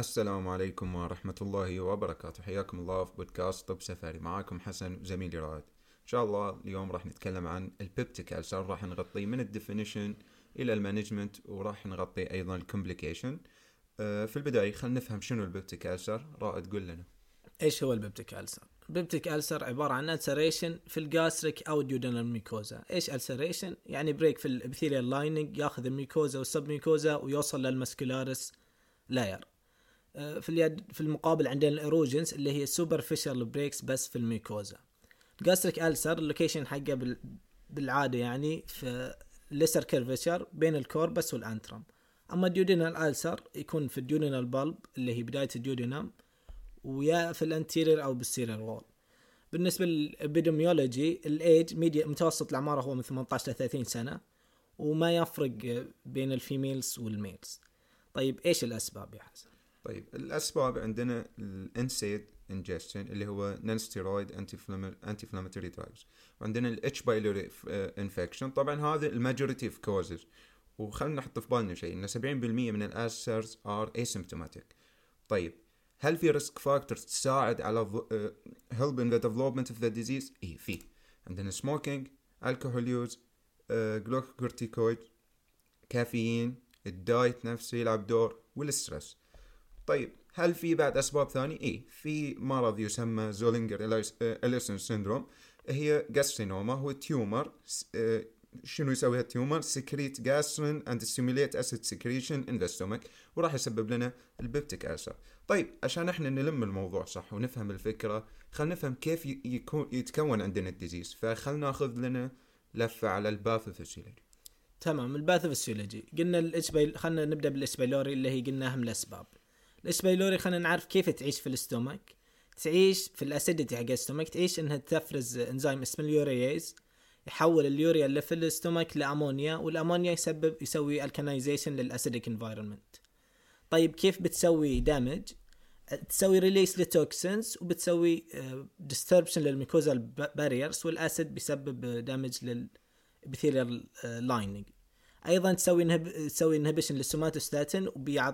السلام عليكم ورحمة الله وبركاته. حياكم الله في بودكاست طب سفري معاكم حسن وزميلي رائد. إن شاء الله اليوم راح نتكلم عن ال peptic ulcer راح نغطي من ال definition إلى ال management وراح نغطي أيضا ال complication آه، في البداية خلينا نفهم شنو ال peptic ulcer رائد قول لنا. إيش هو ال peptic ulcer؟ ال peptic ulcer عبارة عن ulceration في ال gastric أو ال duodenal mucosa، إيش ulceration؟ يعني break في ال epithelial lining ياخذ ال mucosa وال submucosa ويوصل لل muscularis layer. في اليد في المقابل عندنا ال erosions اللي هي superficial breaks بس في ال mucosa. ال gastric ulcer ال location حقه بال- بالعادة يعني في lesser curvature بين ال corpus وال antrum. أما ال duodenal ulcer يكون في ال duodenal bulb اللي هي بداية ال duodenum ويا في ال anterior أو posterior wall بالنسبة لل epidemiology ال age median متوسط الأعمار هو من 18 ل 30 سنة وما يفرق بين ال females وال males طيب إيش الأسباب يا حسن طيب الأسباب عندنا ال NSAID ingestion اللي هو non steroid anti inflammatory drugs وعندنا ال H. pylori infection طبعا هذا ال majority of causes وخلينا نحط في بالنا شيء ان 70% من ال ulcers are asymptomatic طيب هل في risk factors تساعد على help in the development of the disease؟ اي في. عندنا smoking الكحول use glucocorticoid caffeine ال diet نفسه يلعب دور وال stress طيب هل في بعد أسباب ثانية؟ اي في مرض يسمى Zollinger Ellison syndrome هي gastrinoma هو tumor آه، شنو يسوي هال tumor؟ secrete gastrin and stimulate acid secretion in the stomach وراح يسبب لنا ال peptic ulcer. طيب عشان إحنا نلم الموضوع صح ونفهم الفكرة خلينا نفهم كيف يكون يتكون عندنا ال disease فخلنا ناخذ لنا لفة على ال pathophysiology. تمام ال pathophysiology قلنا ال H. pyl خلينا نبدأ بال H. pylori اللي هي قلنا اهم الأسباب ال H. pylori خلينا نعرف كيف تعيش في ال stomach تعيش في ال acidity حق ال stomach تعيش إنها تفرز إنزيم اسمه ال urease يحول اليوريا اللي في ال stomach لأمونيا والأمونيا يسبب يسوي alkalinization لل acidic environment طيب كيف بتسوي damage تسوي release ل toxins وبتسوي disruption لل mucosal barriers وال acid بيسبب damage لل epithelial lining أيضا تسوي انهب... تسوي inhibition لل somatostatin.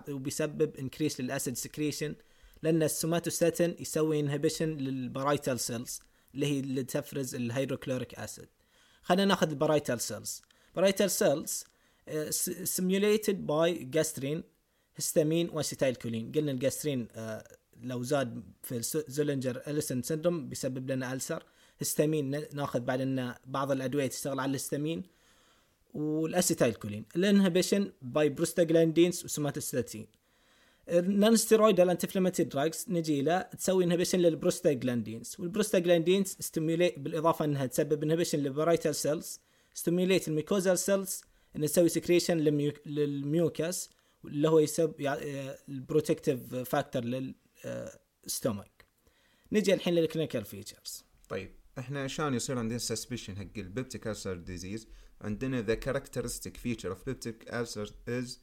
وبيسبب increase لل acid secretion لأن السوماتوستاتين يسوي inhibition لل parietal cells اللي هي اللي تفرز ال hydrochloric acid خلينا ناخذ ال parietal cells parietal cells stimulated by gastrin histamine و acetyl قلنا الجاسترين آه، لو زاد في Zollinger Ellison syndrome بيسبب لنا ulcer histamine ناخذ بعد إن بعض الأدوية تشتغل على ال histamine وال acetylcholine ال inhibition by prostaglandins و somatostatin ال non-steroidal anti-inflammatory drugs نجي له تسوي inhibition لل prostaglandins وال prostaglandins stimulate بالإضافة إنها تسبب inhibition لل parietal cells stimulate ال mucosal cells انه تسوي secretion لل mucus اللي هو يسبب ال protective factor لل stomach نجي الحين لل clinical features. طيب. إحنا عشان يصير عندنا suspicion حق ال peptic ulcer disease عندنا the characteristic feature of peptic ulcer is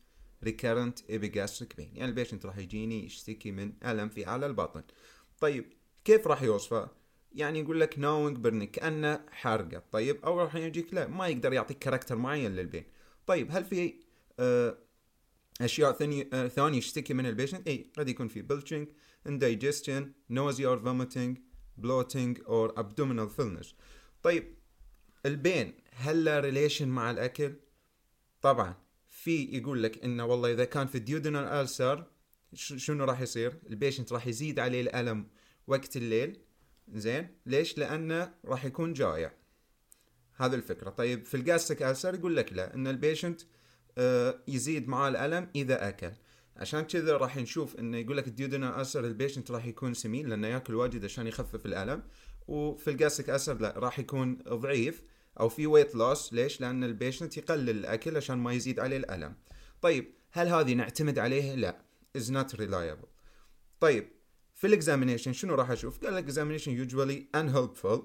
recurrent epigastric pain. يعني ال patient راح يجيني يشتكي من ألم في أعلى البطن. طيب كيف راح يوصفه؟ يعني يقول لك gnawing burning كأنه حرقة. طيب أو راح يجيك لا ما يقدر يعطيك character معين لل pain. طيب هل في آه أشياء ثانية آه ثانية يشتكي من ال patient اي قد يكون في belching indigestion nausea or vomiting bloating or abdominal fullness. طيب ال pain هل له relation مع الأكل؟ طبعا. في يقول لك إنه والله إذا كان في ال duodenal ulcer شنو راح يصير؟ ال patient راح يزيد عليه الألم وقت الليل. زين؟ ليش؟ لأنه راح يكون جائع. هذا الفكرة. طيب في ال gastric ulcer يقول لك لا إن ال patient آه، يزيد معاه الألم إذا أكل. عشان كذا راح نشوف إنه يقول لك ال duodenal ulcer ال patient راح يكون سمين لأنه يأكل واجد عشان يخفف الألم. وفي ال gastric ulcer لا راح يكون ضعيف أو في weight loss ليش؟ لأن ال patient يقلل الأكل عشان ما يزيد عليه الألم. طيب هل هذه نعتمد عليها لا is not reliable. طيب في ال examination شنو راح أشوف؟ قال لك examination usually unhelpful.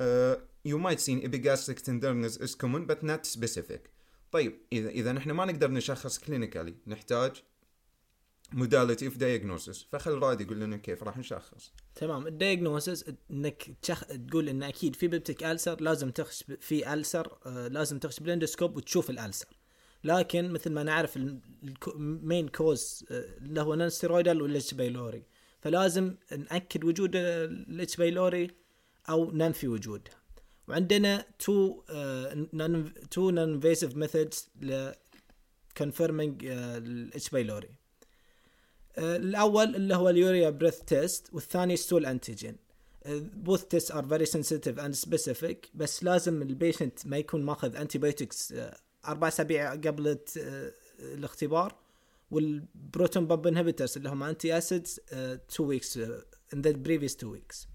Uh, you might see epigastric tenderness is common but not specific. طيب إذا إذا نحن ما نقدر نشخص clinically نحتاج modality of diagnosis. فخل راد يقول لنا كيف راح نشخص. تمام. ال diagnosis إنك تشخ... تقول إن أكيد في peptic ulcer لازم تخش في ulcer آه لازم تخش بال endoscope وتشوف ال ulcer. لكن مثل ما نعرف ال main cause اللي هو non-steroidal وال H. pylori فلازم نأكد وجود ال H. pylori أو ننفي وجودها وعندنا two two non-invasive methods ل confirming ال H. pylori الأول اللي هو ال urea breath test والثاني stool antigen both test are very sensitive and specific بس لازم ال patient ما يكون ماخذ antibiotics أربع أسابيع قبل الاختبار. وال proton pump inhibitors اللي هم antacids 2 weeks in the previous 2 weeks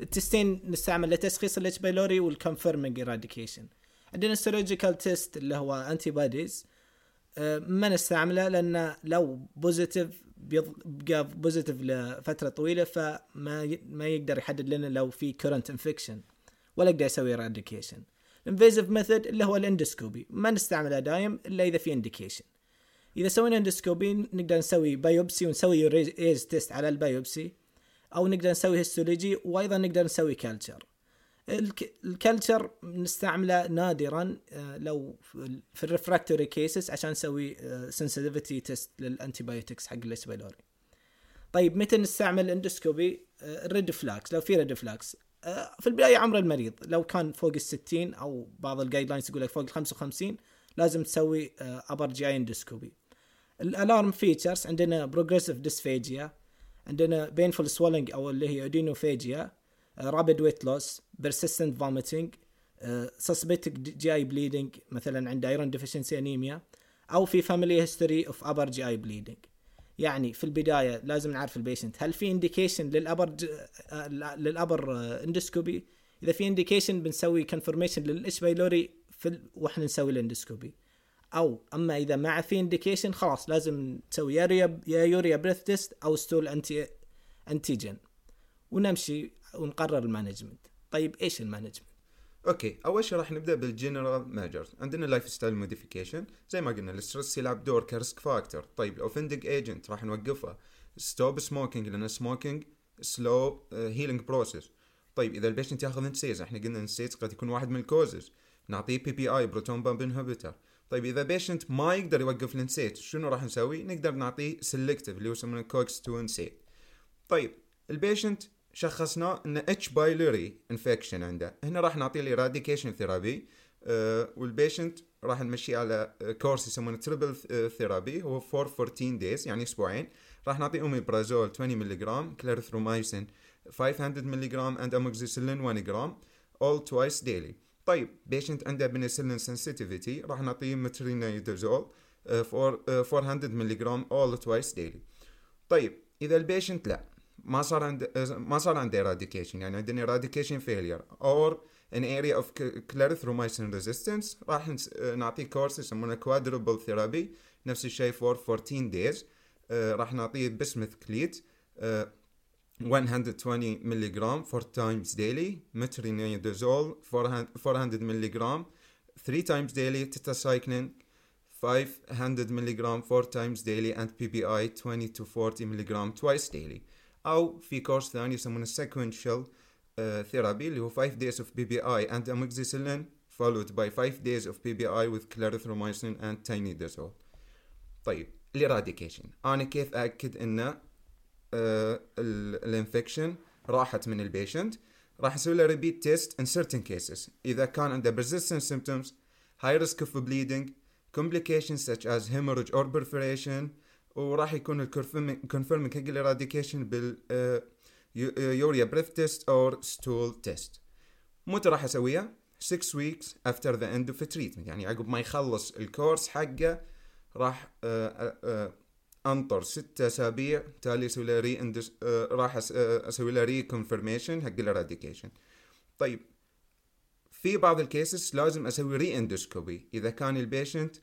ال testين نستعمل لتشخيص ال H. pylori وال confirming eradication عندنا ال serological test اللي هو antibodies ما نستعمله لأن لو positive بيبقى positive لفترة طويلة فما ما يقدر يحدد لنا لو في current infection ولا يقدر يسوي eradication ال invasive method اللي هو ال endoscopy ما نستعمله دايم إلا إذا في indication إذا سوينا endoscopy نقدر نسوي biopsy ونسوي urease test على ال biopsy أو نقدر نسوي histology وأيضا نقدر نسوي culture ال culture نستعمله نادرا لو في ال refractory cases عشان نسوي sensitivity test لل antibiotics حق ال H. pylori طيب متى نستعمل endoscopy ال red flags لو في red flags في البداية عمر المريض. لو كان فوق ال 60 أو بعض ال guidelines يقول لك فوق ال 55 لازم تسوي upper GI endoscopy ال alarm features عندنا progressive dysphagia عندنا painful swallowing أو اللي هي odynophagia rapid weight loss persistent vomiting suspected GI bleeding مثلا عند iron deficiency anemia أو في family history of upper GI bleeding يعني في البداية لازم نعرف ال patient هل في indication لل upper G... لل upper endoscopy إذا في indication بنسوي confirmation لل H. pylori في ال... وإحنا نسوي ال endoscopy أو أما إذا ما في انديكيشن خلاص لازم تسوي يا يا urea breath test أو stool anti antigen ونمشي ونقرر ال management. طيب إيش ال management؟ okay أول شيء راح نبدأ بال general measures عندنا lifestyle modification زي ما قلنا ال stress يلعب دور ك risk factor طيب ال offending agent راح نوقفها stop smoking لأن smoking slow healing process طيب إذا ال patient ياخذ NSAIDs إحنا قلنا NSAIDs قد يكون واحد من ال causes نعطيه PPI proton pump inhibitor طيب إذا patient ما يقدر يوقف ال NSAID شنو راح نسوي؟ نقدر نعطيه selective اللي هو يسمونه COX 2 NSAID طيب ال patient شخصناه انه H. pylori infection عنده. هنا راح نعطيه ال eradication therapy. أه وال patient راح نمشي على كورس يسمونه triple therapy هو for 14 days يعني أسبوعين. راح نعطيه اوميبرازول 20 ملي جرام clarithromycin 500 ملي جرام and amoxicillin 1 جرام all twice daily. طيب patient عنده penicillin sensitivity راح نعطيه metronidazole for 400 ملي جرام all twice daily. طيب إذا ال patient لا. ما صار عند ما صار عنده eradication يعني عندنا eradication failure or an area of clarithromycin resistance راح نعطيه كورس يسمونه quadruple therapy نفس الشيء for 14 days uh, راح نعطيه بسمث كليت uh, 120 ملي جرام 4 times daily metronidazole 400 ملي جرام 3 times daily tetracycline 500 ملي جرام 4 times daily and PPI 20 to 40 ملي جرام twice daily أو في كورس ثاني يسمونه sequential uh, therapy اللي هو 5 days of PPI and amoxicillin followed by 5 days of PPI with clarithromycin and tinidazole طيب الاراديكيشن أنا كيف اكد انه الانفكشن راحت من البيشنت راح أسوي له ريبيت تيست in certain cases اذا كان عنده persistent symptoms high risk of bleeding complications such as hemorrhage or perforation وراح يكون ال confirming حق ال eradication بال urea breath test or stool test متى راح أسويها؟ 6 weeks after the end of the treatment. يعني عقب ما يخلص الكورس حقه راح أنطر ستة أسابيع تالي أسوي له re راح أسوي له reconfirmation حق ال eradication. طيب في بعض ال cases لازم أسوي re-endoscopy إذا كان ال patient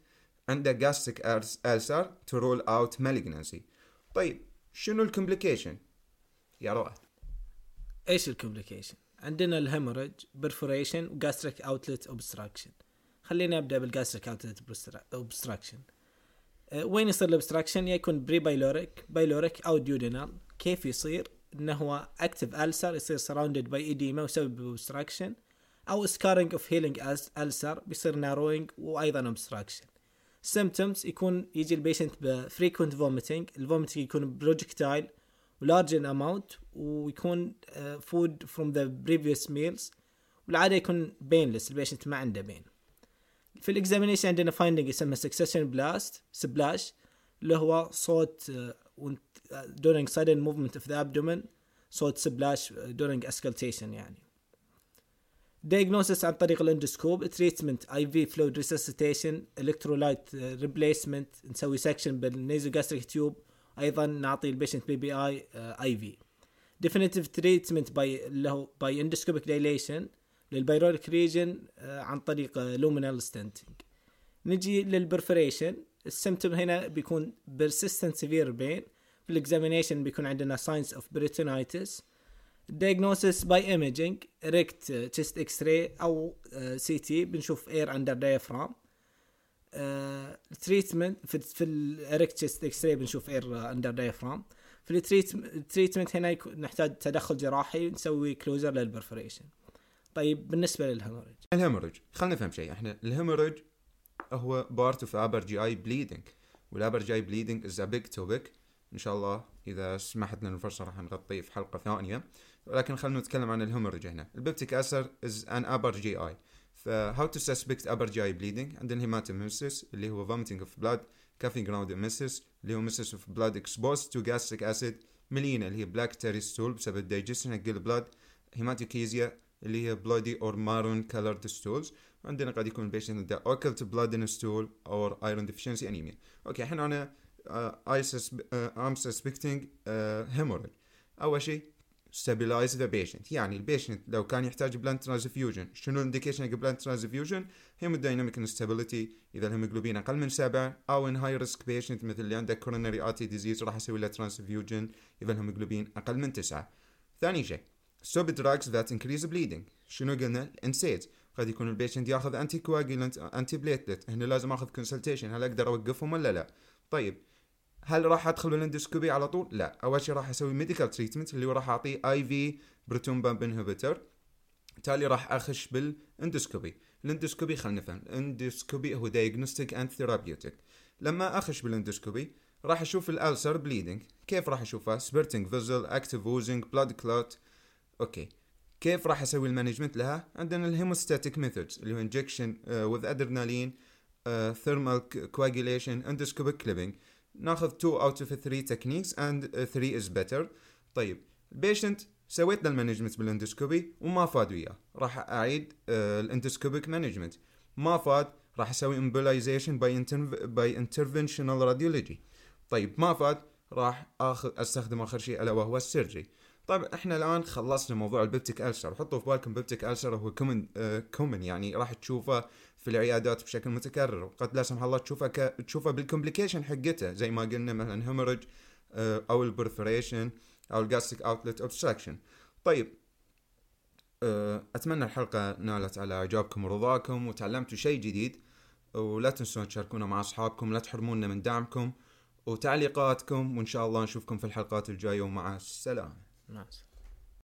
عنده gastric ulcer to rule out malignancy. طيب شنو ال complication؟ يا رواد إيش ال complication؟ عندنا ال hemorrhage perforation و gastric outlet obstruction خليني أبدأ بال gastric outlet obstruction وين يصير ال obstruction يكون pre-pyloric pyloric أو duodenal كيف يصير؟ إنه هو active ulcer يصير surrounded by edema ويسبب obstruction أو scarring of healing ulcer بيصير narrowing وأيضا obstruction symptoms يكون يجي ال patient ب frequent vomiting ال vomiting يكون projectile و large in amount ويكون food from the previous meals والعادة يكون painless ال patient ما عنده pain في ال examination عندنا finding يسمى succussion splash splash اللي هو صوت during sudden movement of the abdomen صوت splash during auscultation يعني. Diagnosis عن طريق ال endoscope treatment IV fluid resuscitation electrolyte replacement نسوي suction بال nasogastric tube أيضا نعطي ال patient PPI IV definitive treatment by اللي هو by endoscopic dilation لل pyloric region عن طريق luminal stenting نجي لل perforation ال symptom هنا بيكون persistent severe pain. في ال examination بيكون عندنا signs of peritonitis. Diagnosis by imaging erect chest x-ray أو CT بنشوف air under diaphragm. treatment في في ال erect chest x-ray بنشوف air under diaphragm في ال treatment هنا نحتاج تدخل جراحي نسوي closure لل perforation طيب بالنسبة لل hemorrhage ال hemorrhage خلينا نفهم شيء. إحنا ال hemorrhage هو part of upper GI bleeding وال upper GI bleeding is a big topic إن شاء الله إذا سمحت لنا الفرصة راح نغطيه في حلقة ثانية. ولكن خلينا نتكلم عن ال hemorrhage هنا ال peptic is an upper GI ف how to suspect upper GI bleeding عندنا ال hematemesis اللي هو vomiting of blood coffee ground emesis اللي هو emesis of blood exposed to gastric acid melena اللي هي black tarry stool بسبب الدايجيشن حق ال blood hematochezia اللي هي bloody or maroon colored stools عندنا قد يكون ال patient عنده occult blood in stool or iron deficiency anemia okay الحين أنا I am suspecting hemorrhage أول شيء stabilize the patient. يعني ال patient لو كان يحتاج blood transfusion شنو ال indication حق blood transfusion hemodynamic instability اذا الهيموجلوبين أقل من سبعة أو in high risk patient مثل اللي عنده coronary artery disease راح أسوي له transfusion اذا الهيموجلوبين أقل من تسعة ثاني شيء stop drugs that increase bleeding. شنو قلنا ال NSAIDs قد يكون ال patient ياخذ anticoagulant antiplatelet هنا لازم اخذ consultation هل أقدر اوقفهم ولا لا طيب هل راح أدخل بال endoscopy على طول؟ لا، أول شيء راح أسوي medical treatment اللي هو راح اعطيه IV proton pump inhibitor تالي راح أخش بال endoscopy، ال endoscopy خلينا نفهم، ال endoscopy هو diagnostic and therapeutic، لما أخش بال endoscopy راح أشوف ال ulcer bleeding، كيف راح اشوفها؟ spurting vessel، active oozing، blood clot، okay. كيف راح أسوي ال management لها؟ عندنا ال hemostatic methods اللي هو injection with adrenaline thermal coagulation endoscopic clipping ناخذ 2 out of 3 techniques and 3 is better طيب ال patient سويت له ال management بال endoscopy وما فاد وياه. راح أعيد ال endoscopic management. ما فاد راح أسوي embolization by by interventional radiology طيب ما فاد راح اخذ أستخدم آخر شيء ألا وهو ال surgery طيب إحنا الآن خلصنا موضوع ال peptic ulcer. حطوا في بالكم peptic ulcer هو common common يعني راح تشوفه في العيادات بشكل متكرر. وقد لا سمح الله تشوفه ك... تشوفه بال complication حقته زي ما قلنا مثلا hemorrhage أو ال perforation أو ال gastric outlet obstruction طيب أتمنى الحلقة نالت على إعجابكم ورضاكم وتعلمتوا شيء جديد. ولا تنسون تشاركونا مع أصحابكم لا تحرمونا من دعمكم وتعليقاتكم. وإن شاء الله نشوفكم في الحلقات الجاية ومع السلامة. Nice.